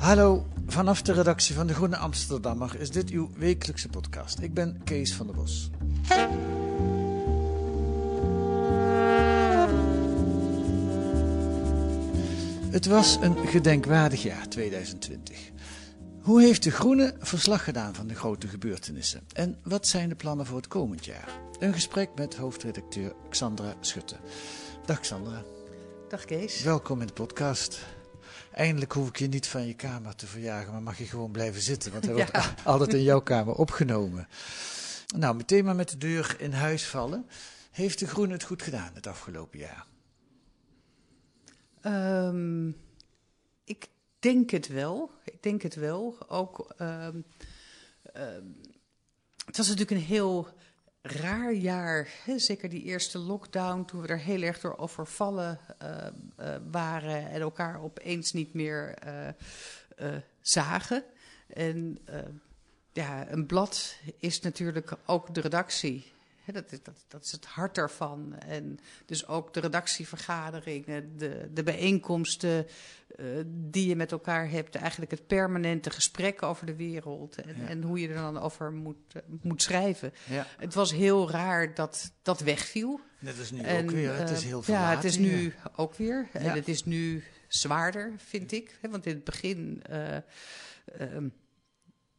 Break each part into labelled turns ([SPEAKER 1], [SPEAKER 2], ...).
[SPEAKER 1] Hallo, vanaf de redactie van De Groene Amsterdammer is dit uw wekelijkse podcast. Ik ben Kees van der Bos. Het was een gedenkwaardig jaar 2020. Hoe heeft De Groene verslag gedaan van de grote gebeurtenissen? En wat zijn de plannen voor het komend jaar? Een gesprek met hoofdredacteur Xandra Schutte. Dag Xandra.
[SPEAKER 2] Dag Kees.
[SPEAKER 1] Welkom in de podcast. Eindelijk hoef ik je niet van je kamer te verjagen, maar mag je gewoon blijven zitten. Want hij wordt altijd in jouw kamer opgenomen. Nou, meteen maar met de deur in huis vallen. Heeft de Groene het goed gedaan het afgelopen jaar?
[SPEAKER 2] Ehm, ik denk het wel. Ik denk het wel. Ook, ehm, ehm, het was natuurlijk een heel raar jaar. Hè? Zeker die eerste lockdown, toen we er heel erg door overvallen eh, eh, waren en elkaar opeens niet meer eh, zagen. En ja, een blad is natuurlijk ook de redactie. Dat, is- dat, dat is het hart daarvan. En dus ook de redactievergaderingen, de, de bijeenkomsten eh, die je met elkaar hebt. Eigenlijk het permanente gesprek over de wereld. En,
[SPEAKER 1] Ja.
[SPEAKER 2] en hoe je er dan over moet, eh, moet schrijven.
[SPEAKER 1] Ja,
[SPEAKER 2] Het was heel raar dat dat wegviel.
[SPEAKER 1] net als nu
[SPEAKER 2] En,
[SPEAKER 1] ook weer. Het is
[SPEAKER 2] eh,
[SPEAKER 1] heel
[SPEAKER 2] Ja, het is
[SPEAKER 1] hier.
[SPEAKER 2] nu ook weer.
[SPEAKER 1] Ja.
[SPEAKER 2] En het is nu zwaarder, vind ik. Hè, Want in het begin eh, ehm,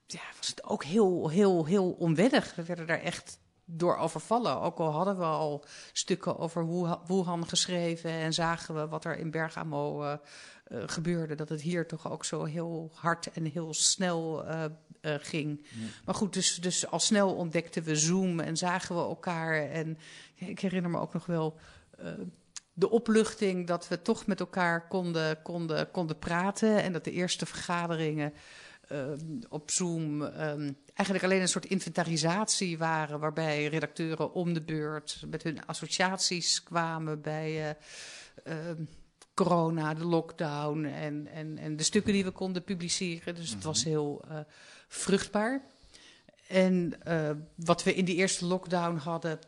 [SPEAKER 2] ja, was het ook heel, heel, heel onwennig. We werden daar echt door overvallen. Ook al hadden we al stukken over Wuhan- geschreven... en zagen we wat er in Bergamo eh, eh, gebeurde... dat het hier toch ook zo heel hard en heel snel eh, ging. Maar goed, dus, dus al snel ontdekten we Zoom en zagen we elkaar. En ik herinner me ook nog wel de opluchting dat we toch met elkaar konden, konden, konden praten. En dat de eerste vergaderingen op Zoom eh, eigenlijk alleen een soort inventarisatie waren. Waarbij redacteuren om de beurt met hun associaties kwamen bij. eh, eh, Corona, de lockdown en, en, en de stukken die we konden publiceren. Dus het was heel eh, vruchtbaar. En eh, wat we in die eerste lockdown hadden,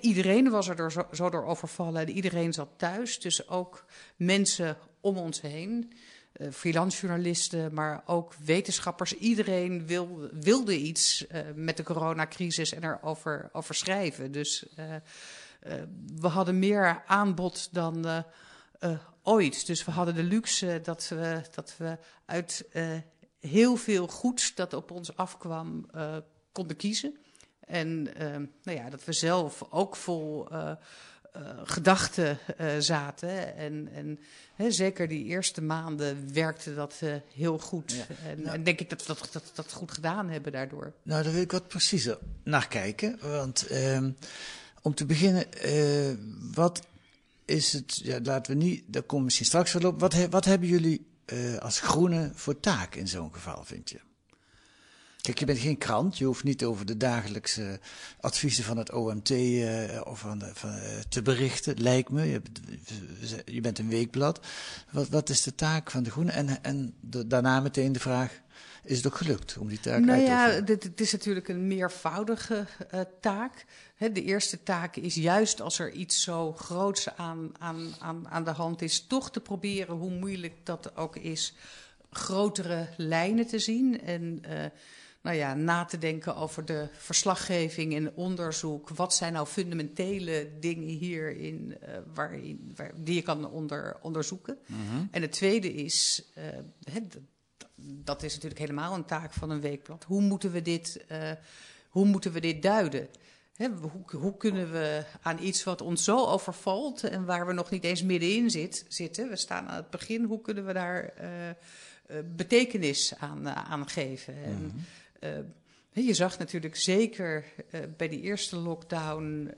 [SPEAKER 2] iedereen was er door zo, zo door overvallen en iedereen zat thuis. Dus ook mensen om ons heen, eh freelance journalisten, maar ook wetenschappers. Iedereen wil, wilde iets eh, met de coronacrisis en erover over schrijven. Dus eh, we hadden meer aanbod dan ooit. Dus we hadden de luxe dat we, dat we uit heel veel goeds dat op ons afkwam konden kiezen. En nou ja, dat we zelf ook vol gedachten eh, zaten. En, en hè, zeker die eerste maanden werkte dat eh, heel goed.
[SPEAKER 1] Ja.
[SPEAKER 2] En,
[SPEAKER 1] Nou-
[SPEAKER 2] en denk ik dat we dat, dat, dat goed gedaan hebben daardoor.
[SPEAKER 1] Nou, daar wil ik wat preciezer naar kijken. Want ehm, om te beginnen, eh, wat is het, ja, laten we niet, daar komen we misschien straks wel op. Wat, he- wat hebben jullie eh, als groene voor taak in zo'n geval, vind je? Kijk, je bent geen krant, je hoeft niet over de dagelijkse adviezen van het OMT eh, of van eh, te berichten, lijkt me. Je, bent- je bent een weekblad. Wat, wat is de taak van de groene? En, en de- daarna meteen de vraag, is het ook gelukt om die taak
[SPEAKER 2] Nou
[SPEAKER 1] uit te
[SPEAKER 2] ja,
[SPEAKER 1] oefenen?
[SPEAKER 2] dit, het is natuurlijk een meervoudige eh, taak. De eerste taak is juist als er iets zo groots aan, aan, aan, aan de hand is, toch te proberen, hoe moeilijk dat ook is, grotere lijnen te zien. En nou ja, na te denken over de verslaggeving en onderzoek. Wat zijn nou fundamentele dingen hierin uh, waarin, waar, die je kan onder, onderzoeken?
[SPEAKER 1] Mhm.
[SPEAKER 2] En het tweede is, uh, het, dat is natuurlijk helemaal een taak van een weekblad. Hoe moeten we dit, uh, hoe moeten we dit duiden? Hoe, hoe, kunnen we aan iets wat ons zo overvalt en waar we nog niet eens middenin zit, zitten, we staan aan het begin, hoe kunnen we daar betekenis aan, aan geven? Mm -hmm. En, je zag natuurlijk zeker bij die eerste lockdown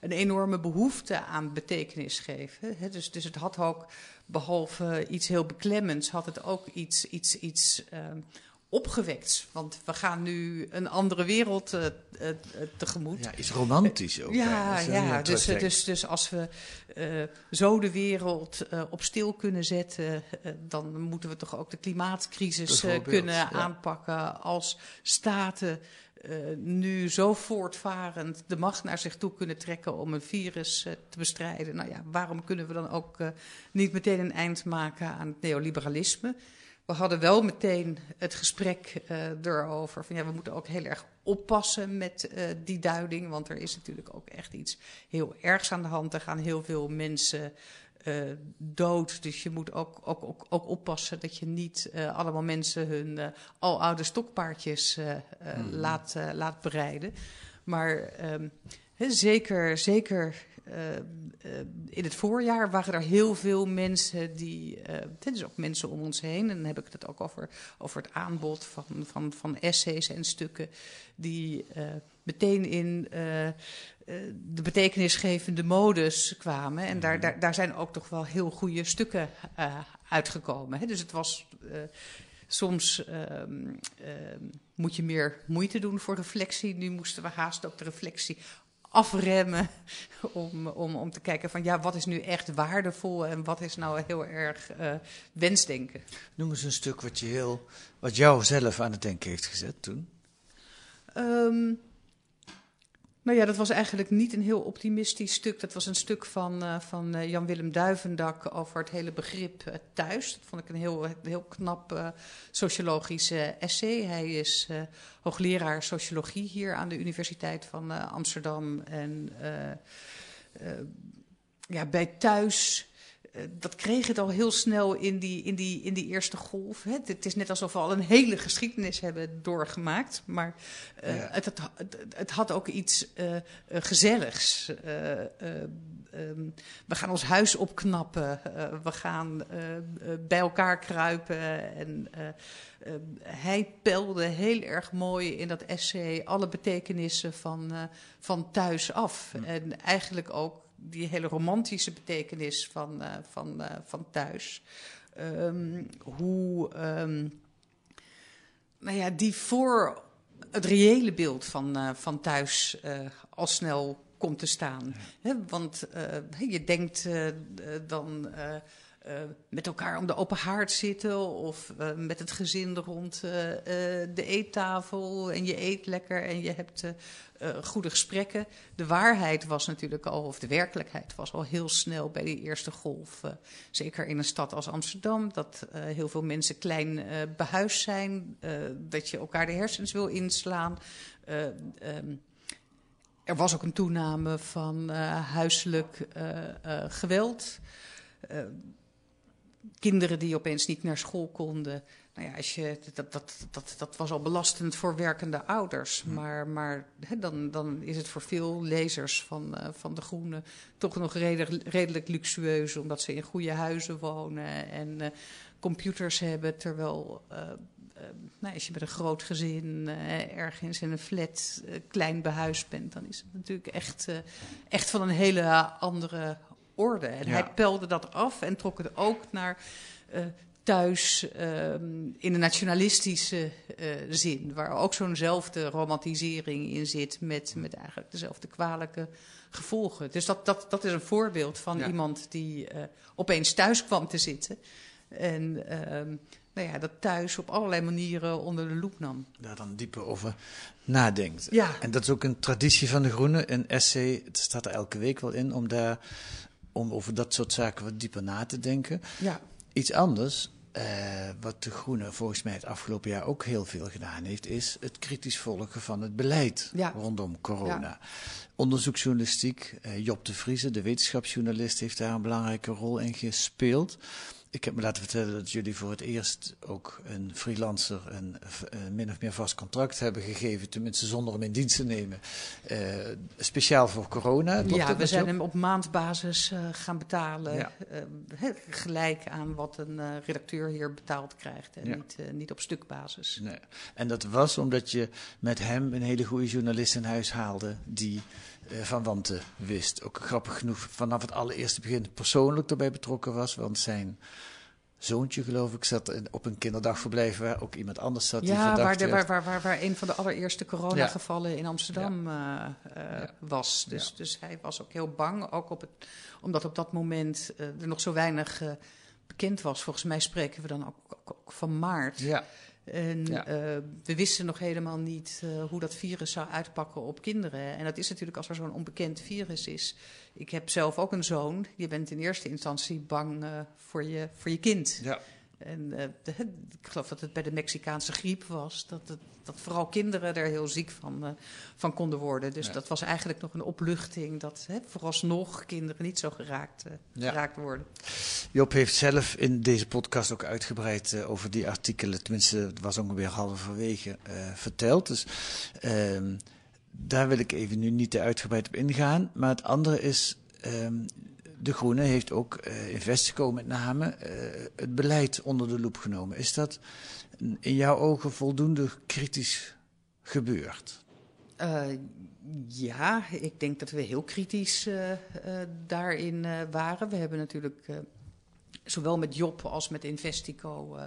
[SPEAKER 2] een enorme behoefte aan betekenis geven. Dus, dus het had ook, behalve iets heel beklemmends, had het ook iets, iets, iets opgewekt. Want we gaan nu een andere wereld uh, uh, tegemoet.
[SPEAKER 1] Ja, iets romantisch ook.
[SPEAKER 2] Ja, ja dus, dus, dus als we zo de wereld op stil kunnen zetten... dan moeten we toch ook de klimaatcrisis kunnen ja. aanpakken als staten... nu zo voortvarend de macht naar zich toe kunnen trekken om een virus te bestrijden. Nou ja, waarom kunnen we dan ook niet meteen een eind maken aan het neoliberalisme? We hadden wel meteen het gesprek uh, erover. Van ja, we moeten ook heel erg oppassen met uh, die duiding. Want er is natuurlijk ook echt iets heel ergs aan de hand. Er gaan heel veel mensen uh, dood. Dus je moet ook, ook, ook, ook oppassen dat je niet allemaal mensen hun aloude stokpaardjes mm. laat, laat bereiden. Maar um, he, zeker, zeker uh, uh, in het voorjaar waren er heel veel mensen die, uh, dus ook mensen om ons heen, en dan heb ik het ook over, over het aanbod van, van, van essays en stukken, die meteen in de betekenisgevende modus kwamen. En daar, daar, daar zijn ook toch wel heel goede stukken uitgekomen. Hè? Dus het was. Soms um, um, moet je meer moeite doen voor reflectie. Nu moesten we haast ook de reflectie afremmen om, om, om te kijken van ja, wat is nu echt waardevol en wat is nou heel erg uh, wensdenken.
[SPEAKER 1] Noem eens een stuk wat, je heel, wat jou zelf aan het denken heeft gezet toen.
[SPEAKER 2] Um, nou ja, dat was eigenlijk niet een heel optimistisch stuk. Dat was een stuk van, uh, van uh, Jan-Willem Duivendak over het hele begrip uh, thuis. Dat vond ik een heel, heel knap sociologisch essay. Hij is hoogleraar sociologie hier aan de Universiteit van Amsterdam. En ja, bij thuis uh, dat kreeg het al heel snel in die, in die, in die eerste golf. Hè. Het is net alsof we al een hele geschiedenis hebben doorgemaakt. Maar uh, ja. het, het, het, had ook iets uh, gezelligs. Um, we gaan ons huis opknappen. we gaan bij elkaar kruipen. En hij pelde heel erg mooi in dat essay alle betekenissen van, van thuis af. En eigenlijk ook die hele romantische betekenis van, uh, van, uh, van thuis. Um, hoe, um, nou ja, die voor het reële beeld van, uh, van thuis al snel komt te staan. Ja. He, want je denkt dan uh, met elkaar om de open haard zitten of uh, met het gezin rond uh, de eettafel en je eet lekker en je hebt goede gesprekken. De waarheid was natuurlijk al, of de werkelijkheid was al heel snel bij die eerste golf. zeker in een stad als Amsterdam, dat heel veel mensen klein behuisd zijn, dat je elkaar de hersens wil inslaan. Um, er was ook een toename van huiselijk geweld kinderen die opeens niet naar school konden. Nou ja, als je, dat, dat, dat, dat was al belastend voor werkende ouders. Maar, maar dan, dan is het voor veel lezers van, uh, van De Groene toch nog redelijk, redelijk luxueus. Omdat ze in goede huizen wonen en uh, computers hebben. Terwijl uh, nou, als je met een groot gezin ergens in een flat klein behuisd bent... dan is het natuurlijk echt, echt van een hele andere orde. En ja. hij pelde dat af en trok het ook naar uh, thuis um, in de nationalistische uh, zin. Waar ook zo'nzelfde romantisering in zit met, met eigenlijk dezelfde kwalijke gevolgen. Dus dat, dat, dat is een voorbeeld van ja. iemand die uh, opeens thuis kwam te zitten. En um, nou ja, dat thuis op allerlei manieren onder de loep nam.
[SPEAKER 1] Daar dan dieper over nadenkt.
[SPEAKER 2] Ja.
[SPEAKER 1] En dat is ook een traditie van de Groene. Een essay, het staat er elke week wel in, om daar om over dat soort zaken wat dieper na te denken.
[SPEAKER 2] Ja.
[SPEAKER 1] Iets anders, eh, wat de Groene volgens mij het afgelopen jaar ook heel veel gedaan heeft, is het kritisch volgen van het beleid
[SPEAKER 2] Ja.
[SPEAKER 1] rondom corona. Onderzoeksjournalistiek, eh, Job de Vrieze, de wetenschapsjournalist, heeft daar een belangrijke rol in gespeeld. Ik heb me laten vertellen dat jullie voor het eerst ook een freelancer een, eh, min of meer vast contract hebben gegeven, tenminste zonder hem in dienst te nemen, eh, speciaal voor corona.
[SPEAKER 2] Ja, we zijn hem op maandbasis eh, gaan betalen.
[SPEAKER 1] Ja.
[SPEAKER 2] eh, gelijk aan wat een eh, redacteur hier betaald krijgt. En
[SPEAKER 1] Ja.
[SPEAKER 2] niet, eh, niet op stukbasis.
[SPEAKER 1] Nee. En dat was omdat je met hem een hele goede journalist in huis haalde die eh, van Wanten wist. Ook grappig genoeg vanaf het allereerste begin persoonlijk erbij betrokken was, want zijn zoontje geloof ik zat op een kinderdagverblijf waar ook iemand anders zat die
[SPEAKER 2] Ja,
[SPEAKER 1] verdacht
[SPEAKER 2] waar, de,
[SPEAKER 1] werd.
[SPEAKER 2] waar, waar, waar, waar een van de allereerste coronagevallen in Amsterdam eh, eh,
[SPEAKER 1] Ja.
[SPEAKER 2] was. Dus, dus hij was ook heel bang, ook op het, omdat op dat moment eh, er nog zo weinig eh, bekend was. Volgens mij spreken we dan ook, ook- ook van maart.
[SPEAKER 1] Ja,
[SPEAKER 2] En
[SPEAKER 1] Ja.
[SPEAKER 2] eh, we wisten nog helemaal niet eh, hoe dat virus zou uitpakken op kinderen. En dat is natuurlijk als er zo'n onbekend virus is. Ik heb zelf ook een zoon. Je bent in eerste instantie bang eh, voor, je, voor je kind.
[SPEAKER 1] ja.
[SPEAKER 2] En eh, de- ik geloof dat het bij de Mexicaanse griep was. Dat, het, dat vooral kinderen er heel ziek van, eh, van konden worden. Dus
[SPEAKER 1] Ja.
[SPEAKER 2] dat was eigenlijk nog een opluchting. Dat hè, vooralsnog kinderen niet zo geraakt, eh,
[SPEAKER 1] Ja.
[SPEAKER 2] geraakt worden.
[SPEAKER 1] Job heeft zelf in deze podcast ook uitgebreid over die artikelen, tenminste het was ongeveer halverwege, verteld. Dus ehm, daar wil ik even nu niet te uitgebreid op ingaan. Maar het andere is, ehm, De Groene heeft ook eh Investico met name eh, het beleid onder de loep genomen. Is dat in jouw ogen voldoende kritisch gebeurd?
[SPEAKER 2] Eh, ja, ik denk dat we heel kritisch daarin waren. We hebben natuurlijk zowel met Job als met Investico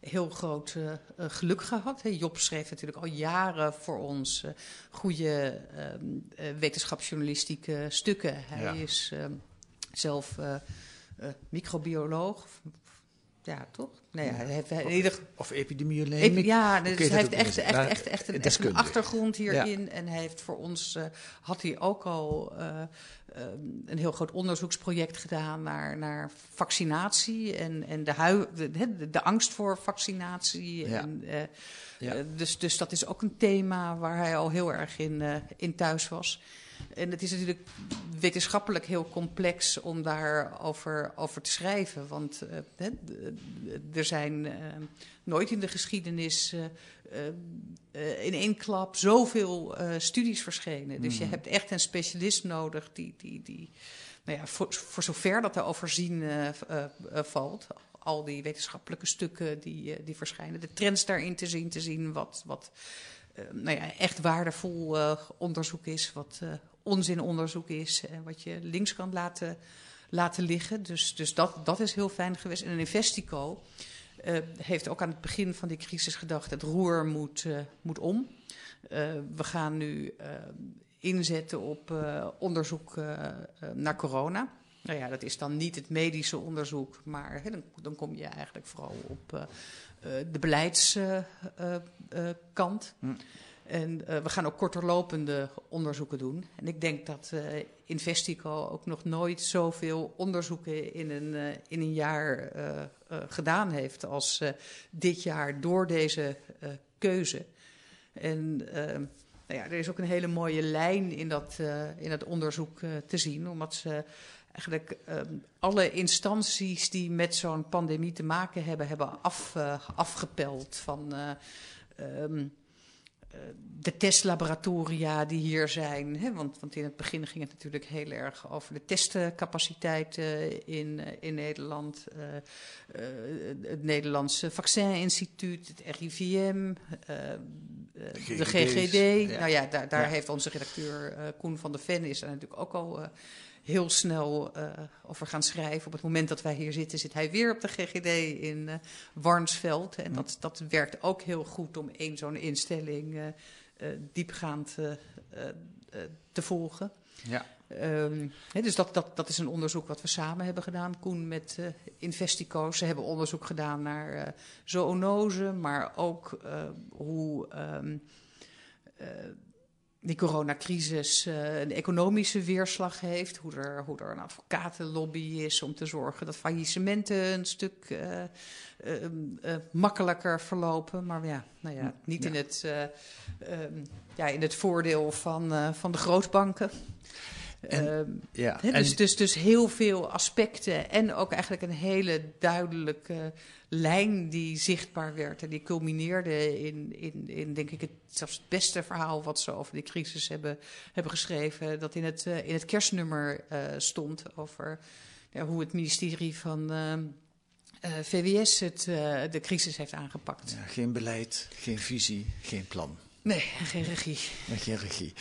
[SPEAKER 2] heel groot geluk gehad. Hè. Job schreef natuurlijk al jaren voor ons goede ehm, eh, wetenschapsjournalistieke stukken. Hij
[SPEAKER 1] Ja.
[SPEAKER 2] is ehm, zelf eh, eh, microbioloog. Ja, toch? Nee, ja, hij heeft in ieder
[SPEAKER 1] Of epidemioloog?
[SPEAKER 2] Ja, dus hij heeft echt, echt,
[SPEAKER 1] eens.
[SPEAKER 2] echt, echt, een, echt een
[SPEAKER 1] Deskundig.
[SPEAKER 2] achtergrond hierin. En hij heeft voor ons, eh, had hij ook al een heel groot onderzoeksproject gedaan naar, naar vaccinatie en, en de, hui, de, de, de angst voor vaccinatie.
[SPEAKER 1] Ja.
[SPEAKER 2] En,
[SPEAKER 1] Ja.
[SPEAKER 2] dus, dus dat is ook een thema waar hij al heel erg in, in thuis was. En het is natuurlijk wetenschappelijk heel complex om daarover over te schrijven. Want eh, er zijn eh, nooit in de geschiedenis eh, in één klap zoveel studies verschenen. Dus je hebt echt een specialist nodig die, die, die nou ja, voor, voor zover dat te overzien valt. Al die wetenschappelijke stukken die, die verschijnen. De trends daarin te zien, te zien wat, wat nou ja, echt waardevol onderzoek is, wat onzinonderzoek is en wat je links kan laten, laten liggen. Dus, dus dat, dat is heel fijn geweest. En een Investico eh, heeft ook aan het begin van die crisis gedacht: het roer moet, eh, moet om. Eh, we gaan nu eh, inzetten op eh, onderzoek eh, eh, naar corona. Nou ja, dat is dan niet het medische onderzoek, maar dan, dan kom je eigenlijk vooral op eh, eh, de beleidskant.
[SPEAKER 1] Hm.
[SPEAKER 2] En eh, we gaan ook korterlopende onderzoeken doen. En ik denk dat eh, Investico ook nog nooit zoveel onderzoeken in een, eh, in een jaar gedaan heeft als dit jaar door deze keuze. En nou ja, er is ook een hele mooie lijn in dat, in dat onderzoek te zien, omdat ze eigenlijk alle instanties die met zo'n pandemie te maken hebben, hebben af, afgepeld van. eh, ehm, eh, de testlaboratoria die hier zijn. Hè? Want, want in het begin ging het natuurlijk heel erg over de testcapaciteit eh, in, eh, in Nederland. eh, eh, het Nederlandse Vaccininstituut, het RIVM, de
[SPEAKER 1] GGD's,
[SPEAKER 2] GGD.
[SPEAKER 1] ja.
[SPEAKER 2] Nou ja, daar, daar
[SPEAKER 1] Ja.
[SPEAKER 2] heeft onze redacteur Koen van der Ven is er natuurlijk ook al heel snel eh, over gaan schrijven. Op het moment dat wij hier zitten, zit hij weer op de GGD in eh, Warnsveld. En dat, dat werkt ook heel goed om één zo'n instelling eh, diepgaand te volgen.
[SPEAKER 1] Ja.
[SPEAKER 2] Ehm, dus dat, dat, dat is een onderzoek wat we samen hebben gedaan. Koen met eh Investico. Ze hebben onderzoek gedaan naar eh zoonose, maar ook hoe ehm, eh, die coronacrisis uh, een economische weerslag heeft. Hoe er, hoe er een advocatenlobby is om te zorgen dat faillissementen een stuk uh, uh, makkelijker verlopen. Maar ja, nou ja niet ja. In, het, um, ja, in het voordeel van, van de grootbanken. En, uh, ja, he, dus, en... dus, dus heel veel aspecten en ook eigenlijk een hele duidelijke lijn die zichtbaar werd. En die culmineerde in, in, in denk ik, het, zelfs het beste verhaal wat ze over die crisis hebben, hebben geschreven. Dat in het, uh, in het kerstnummer uh, stond over ja, hoe het ministerie van VWS het, de crisis heeft aangepakt.
[SPEAKER 1] Ja, geen beleid, geen visie, geen plan.
[SPEAKER 2] Nee, geen regie.
[SPEAKER 1] En geen regie.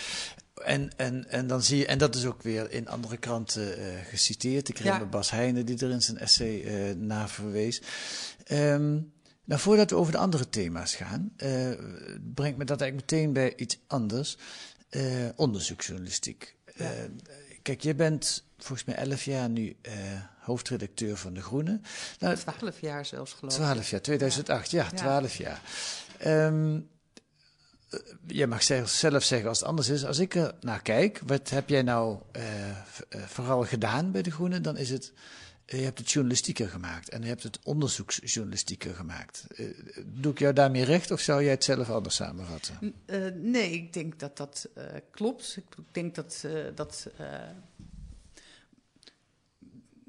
[SPEAKER 1] En, en, en dan zie je, en dat is ook weer in andere kranten uh, geciteerd. Ik herinner ja. Bas Heijnen die er in zijn essay uh, naar verwees. Um, nou, voordat we over de andere thema's gaan, uh, brengt me dat eigenlijk meteen bij iets anders. onderzoeksjournalistiek. Ja. kijk, je bent volgens mij elf jaar nu hoofdredacteur van De Groene.
[SPEAKER 2] Nou, twaalf jaar zelfs geloof ik.
[SPEAKER 1] Twaalf jaar, 2008, ja, twaalf ja. jaar. Um, je mag zelf zeggen als het anders is. Als ik er naar kijk, wat heb jij nou uh, vooral gedaan bij De Groene? Dan is het, je hebt het journalistieker gemaakt en je hebt het onderzoeksjournalistieker gemaakt. Doe ik jou daarmee recht of zou jij het zelf anders samenvatten?
[SPEAKER 2] nee, ik denk dat dat klopt. Ik denk dat, dat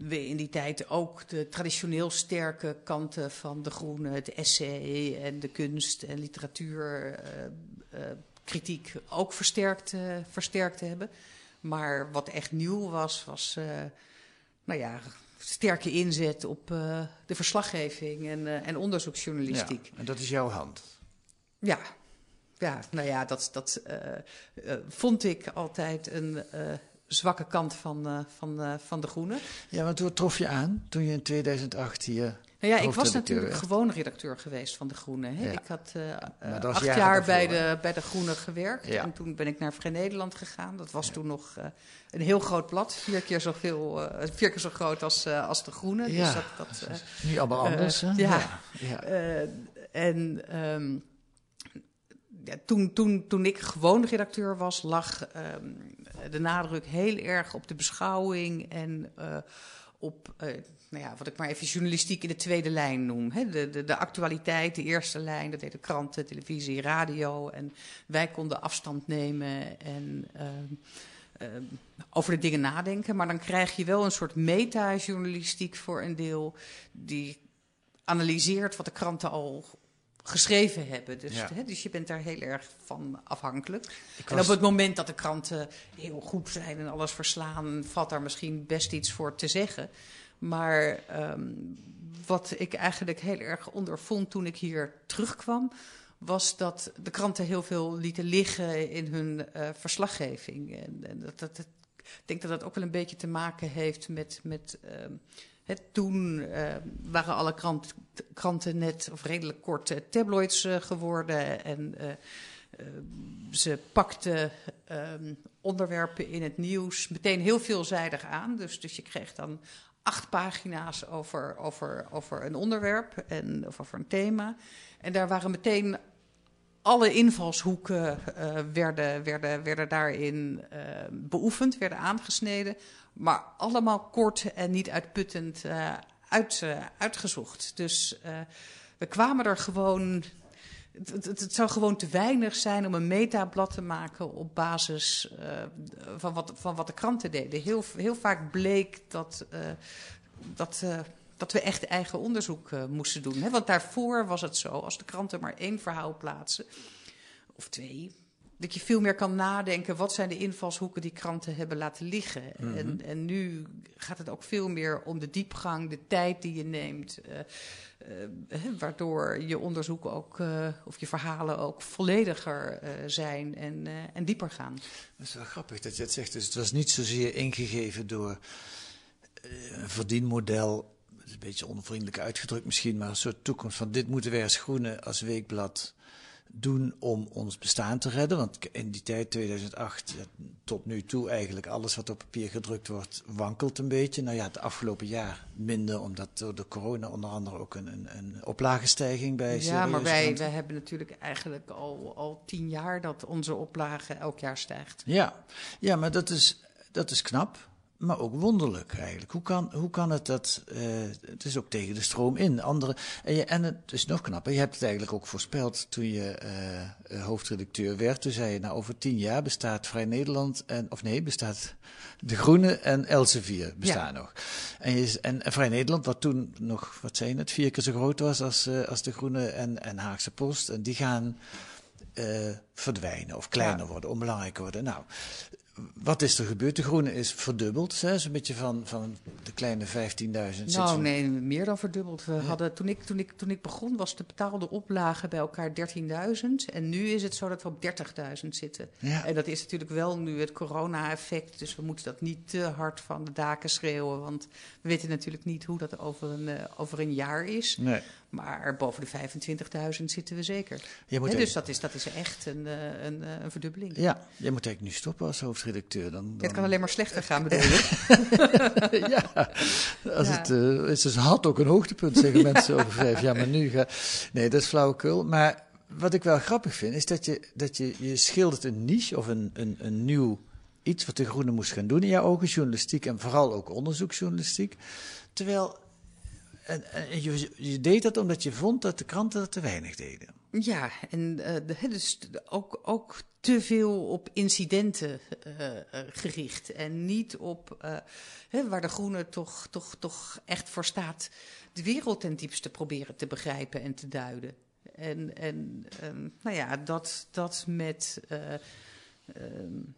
[SPEAKER 2] we in die tijd ook de traditioneel sterke kanten van de groene, het essay en de kunst en literatuur, uh, uh, kritiek ook versterkt, uh, versterkt hebben. Maar wat echt nieuw was, was nou ja, sterke inzet op de verslaggeving en, en onderzoeksjournalistiek.
[SPEAKER 1] Ja, en dat is jouw hand?
[SPEAKER 2] Ja, ja nou ja, dat, dat vond ik altijd een zwakke kant van, uh, van, uh, van de Groene.
[SPEAKER 1] Ja, want hoe trof je aan toen je in 2008 hier.
[SPEAKER 2] Nou ja, ik was natuurlijk werd. gewoon redacteur geweest van De Groene. Hè. Ja. Ik had uh, acht jaar bij de, bij de Groene gewerkt. Ja. En toen ben ik naar Vrij Nederland gegaan. Dat was ja. toen nog uh, een heel groot blad. Vier keer, zoveel, uh, vier keer zo groot als, als De Groene.
[SPEAKER 1] Ja,
[SPEAKER 2] dus
[SPEAKER 1] dat, dat, nu allemaal anders.
[SPEAKER 2] ja. ja. en... Um, ja, toen, toen, toen ik gewoon redacteur was, lag um, de nadruk heel erg op de beschouwing en uh, op, uh, nou ja, wat ik maar even journalistiek in de tweede lijn noem. Hè? De, de, de actualiteit, de eerste lijn, dat heette kranten, televisie, radio. En wij konden afstand nemen en uh, over de dingen nadenken. Maar dan krijg je wel een soort meta-journalistiek voor een deel, die analyseert wat de kranten al geschreven hebben. Dus, ja. hè, dus je bent daar heel erg van afhankelijk. Was... En op het moment dat de kranten heel goed zijn en alles verslaan, valt daar misschien best iets voor te zeggen. Maar um, wat ik eigenlijk heel erg ondervond toen ik hier terugkwam, was dat de kranten heel veel lieten liggen in hun uh, verslaggeving. En, en dat, dat, dat, ik denk dat dat ook wel een beetje te maken heeft met. met um, toen uh, waren alle krant, kranten net of redelijk kort tabloids uh, geworden. En ze pakten ehm, onderwerpen in het nieuws meteen heel veelzijdig aan. Dus, dus je kreeg dan acht pagina's over, over, over een onderwerp en, of over een thema. En daar waren meteen alle invalshoeken werden, werden, werden daarin beoefend, werden aangesneden. Maar allemaal kort en niet uitputtend uh, uit, uitgezocht. Dus we kwamen er gewoon. Het, het, zou gewoon te weinig zijn om een metablad te maken op basis van, wat, van wat de kranten deden. Heel, heel vaak bleek dat. dat dat we echt eigen onderzoek moesten doen. Hè? Want daarvoor was het zo, als de kranten maar één verhaal plaatsen, of twee, dat je veel meer kan nadenken, wat zijn de invalshoeken die kranten hebben laten liggen. Mm -hmm. en, en nu gaat het ook veel meer om de diepgang, de tijd die je neemt, uh, uh, waardoor je onderzoeken ook, uh, of je verhalen ook vollediger zijn en, en dieper gaan.
[SPEAKER 1] Dat is wel grappig dat je het zegt. Dus het was niet zozeer ingegeven door een verdienmodel is een beetje onvriendelijk uitgedrukt misschien, maar een soort toekomst van dit moeten wij als Groene, als Weekblad doen om ons bestaan te redden. Want in die tijd, 2008, tot nu toe eigenlijk alles wat op papier gedrukt wordt, wankelt een beetje. Nou ja, het afgelopen jaar minder, omdat door de corona onder andere ook een, een, een oplagenstijging bij
[SPEAKER 2] Ja, maar wij, wij hebben natuurlijk eigenlijk al, al tien jaar dat onze oplage elk jaar stijgt.
[SPEAKER 1] Ja, ja maar dat is, dat is knap maar ook wonderlijk eigenlijk. Hoe kan, hoe kan het dat, uh, het is ook tegen de stroom in. Andere, en, je, en het is nog knapper, je hebt het eigenlijk ook voorspeld toen je uh, hoofdredacteur werd. Toen zei je, nou over tien jaar bestaat Vrij Nederland, en, of nee, bestaat De Groene en Elsevier bestaan nog. En, je, en, en, Vrij Nederland, wat toen nog, wat zijn het, vier keer zo groot was als, uh, als De Groene en, en Haagse Post. En die gaan verdwijnen of kleiner worden, onbelangrijker worden. Nou, wat is er gebeurd? De groene is verdubbeld. Zo'n beetje van, van de kleine 15.000.
[SPEAKER 2] Nou, nee, meer dan verdubbeld. We hadden, toen, ik, toen, ik, toen ik begon, was de betaalde oplage bij elkaar 13.000. En nu is het zo dat we op 30.000 zitten. Ja. En dat is natuurlijk wel nu het corona-effect. Dus we moeten dat niet te hard van de daken schreeuwen. Want we weten natuurlijk niet hoe dat over een, uh, over een jaar is. Nee. Maar boven de 25.000 zitten we zeker. Ja, dus dat is, dat is echt een, uh, een, een verdubbeling.
[SPEAKER 1] Ja, je moet eigenlijk nu stoppen als hoofd hoofdredacteur. Dan, dan...
[SPEAKER 2] Het kan alleen maar slechter gaan, bedoel je?
[SPEAKER 1] ja, als Het, uh, is dus had ook een hoogtepunt, zeggen mensen over vijf jaar. Maar nu ga... Nee, dat is flauwekul. Maar wat ik wel grappig vind, is dat je, dat je, je schildert een niche of een, een, een nieuw iets wat de Groene moest gaan doen in jouw ogen, journalistiek en vooral ook onderzoeksjournalistiek. Terwijl, en, je, je, deed dat omdat je vond dat de kranten dat te weinig deden.
[SPEAKER 2] Ja, en de, dus ook, ook te veel op incidenten uh, gericht. En niet op waar de Groene toch, toch, toch echt voor staat. De wereld ten diepste proberen te begrijpen en te duiden. En, en um, nou ja, dat, dat met. Um,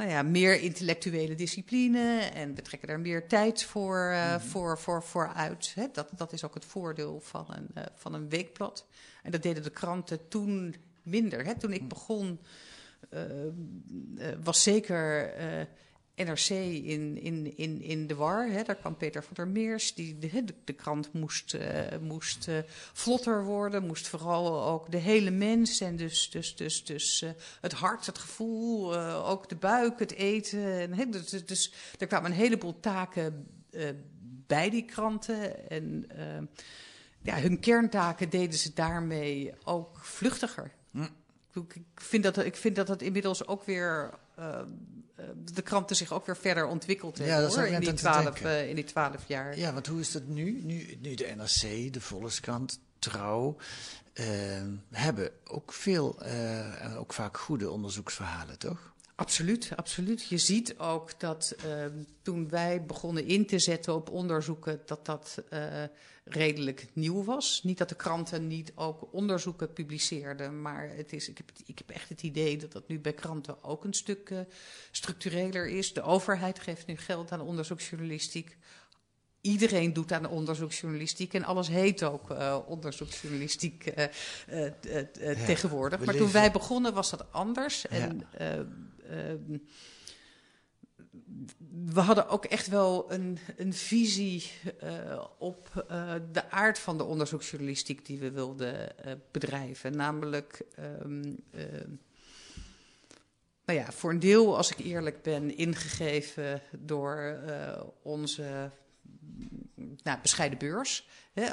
[SPEAKER 2] nou ja, meer intellectuele discipline en we trekken daar meer tijd voor, uh, mm. voor, voor, voor uit. Hè? Dat, dat is ook het voordeel van een, uh, van een weekblad. En dat deden de kranten toen minder. Hè? Toen ik begon, uh, was zeker NRC in, in, in, in de war. Hè? Daar kwam Peter van der Meers. Die, de, de, krant moest, moest vlotter worden, moest vooral ook de hele mens. En dus, dus, dus, dus het hart, het gevoel, ook de buik, het eten. En, hè? Dus, dus er kwamen een heleboel taken bij die kranten. En ja, hun kerntaken deden ze daarmee ook vluchtiger. Hm. Ik, vind dat, ik vind dat het inmiddels ook weer. Uh, de kranten zich ook weer verder ontwikkeld hebben ja, hoor, in, die twaalf, uh, in die twaalf jaar.
[SPEAKER 1] Ja, want hoe is dat nu? Nu, nu de NRC, de Volkskrant, Trouw. Uh, hebben ook veel en ook vaak goede onderzoeksverhalen, toch?
[SPEAKER 2] Absoluut, absoluut. Je ziet ook dat toen wij begonnen in te zetten op onderzoeken, dat dat redelijk nieuw was. Niet dat de kranten niet ook onderzoeken publiceerden, maar het is, ik, heb, ik heb echt het idee dat dat nu bij kranten ook een stuk uh, structureler is. De overheid geeft nu geld aan onderzoeksjournalistiek. Iedereen doet aan onderzoeksjournalistiek en alles heet ook uh, onderzoeksjournalistiek uh, ja, tegenwoordig. Maar toen wij begonnen was dat anders. En ja. Ehm, we hadden ook echt wel een, een visie uh, op uh, de aard van de onderzoeksjournalistiek die we wilden uh, bedrijven. Namelijk, um, nou ja, voor een deel, als ik eerlijk ben, ingegeven door onze nou, bescheiden beurs.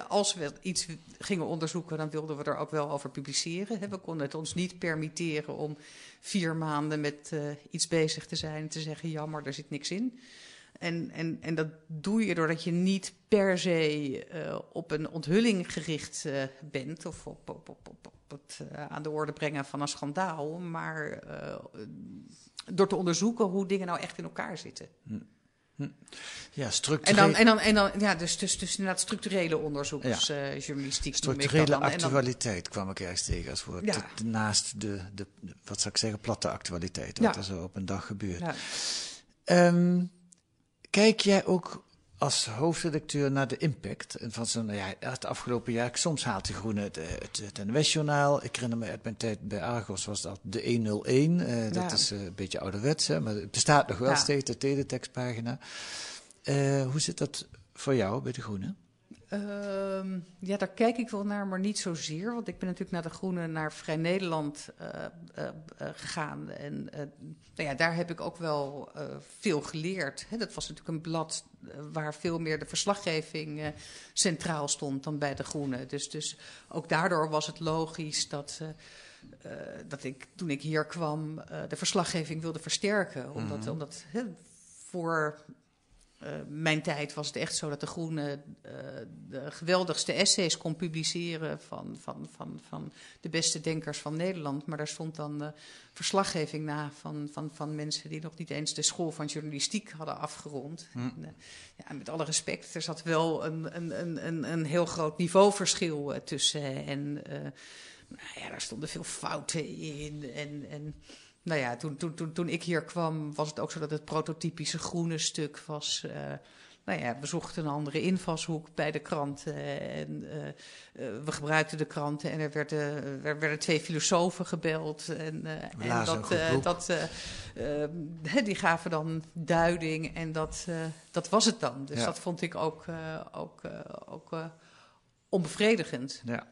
[SPEAKER 2] als we iets gingen onderzoeken, dan wilden we er ook wel over publiceren. we konden het ons niet permitteren om vier maanden met uh, iets bezig te zijn en te zeggen: jammer, er zit niks in. En, en, en dat doe je doordat je niet per se uh, op een onthulling gericht uh, bent of op, op, op, op, het aan de orde brengen van een schandaal, maar door te onderzoeken hoe dingen nou echt in elkaar zitten. Hm.
[SPEAKER 1] Hm. Ja, structureel.
[SPEAKER 2] En dan, en dan, en dan ja, dus, dus, dus inderdaad structurele onderzoeksjournalistiek.
[SPEAKER 1] Ja. structurele actualiteit dan, kwam ik ergens tegen als woord. Ja. Naast de, de, wat zou ik zeggen, platte actualiteit. Wat ja. er zo op een dag gebeurt. Ja. Um, kijk jij ook als hoofdredacteur naar de impact van zo'n, nou ja, het afgelopen jaar, soms haalt de Groene het, het, het NWS-journaal. Ik herinner me uit mijn tijd bij Argos was dat de 101. Uh, ja. Dat is uh, een beetje ouderwets, hè, maar het bestaat nog wel ja. steeds, de teletextpagina. Uh, hoe zit dat voor jou bij de Groene?
[SPEAKER 2] Ehm, ja, daar kijk ik wel naar, maar niet zozeer. Want ik ben natuurlijk naar de Groene, naar Vrij Nederland uh, uh, uh, gegaan. En nou ja, daar heb ik ook wel veel geleerd. Hè, dat was natuurlijk een blad waar veel meer de verslaggeving centraal stond dan bij de Groene. Dus, dus ook daardoor was het logisch dat. dat ik toen ik hier kwam de verslaggeving wilde versterken. Omdat, mm. omdat voor uh, mijn tijd was het echt zo dat de Groene uh, de geweldigste essays kon publiceren van, van, van, van de beste denkers van Nederland. Maar daar stond dan uh, verslaggeving na van, van, van mensen die nog niet eens de school van journalistiek hadden afgerond. Hm. En, ja, met alle respect, er zat wel een, een, een, een heel groot niveauverschil tussen. En nou ja, daar stonden veel fouten in. En, en nou ja, toen, toen, toen, toen ik hier kwam, was het ook zo dat het prototypische groene stuk was. Uh, nou ja, we zochten een andere invalshoek bij de kranten. En uh, uh, we gebruikten de kranten en er werden, er werden twee filosofen gebeld. En, en dat, dat, die gaven dan duiding en dat, dat was het dan. Dus ja. dat vond ik ook, ook, ook onbevredigend.
[SPEAKER 1] Ja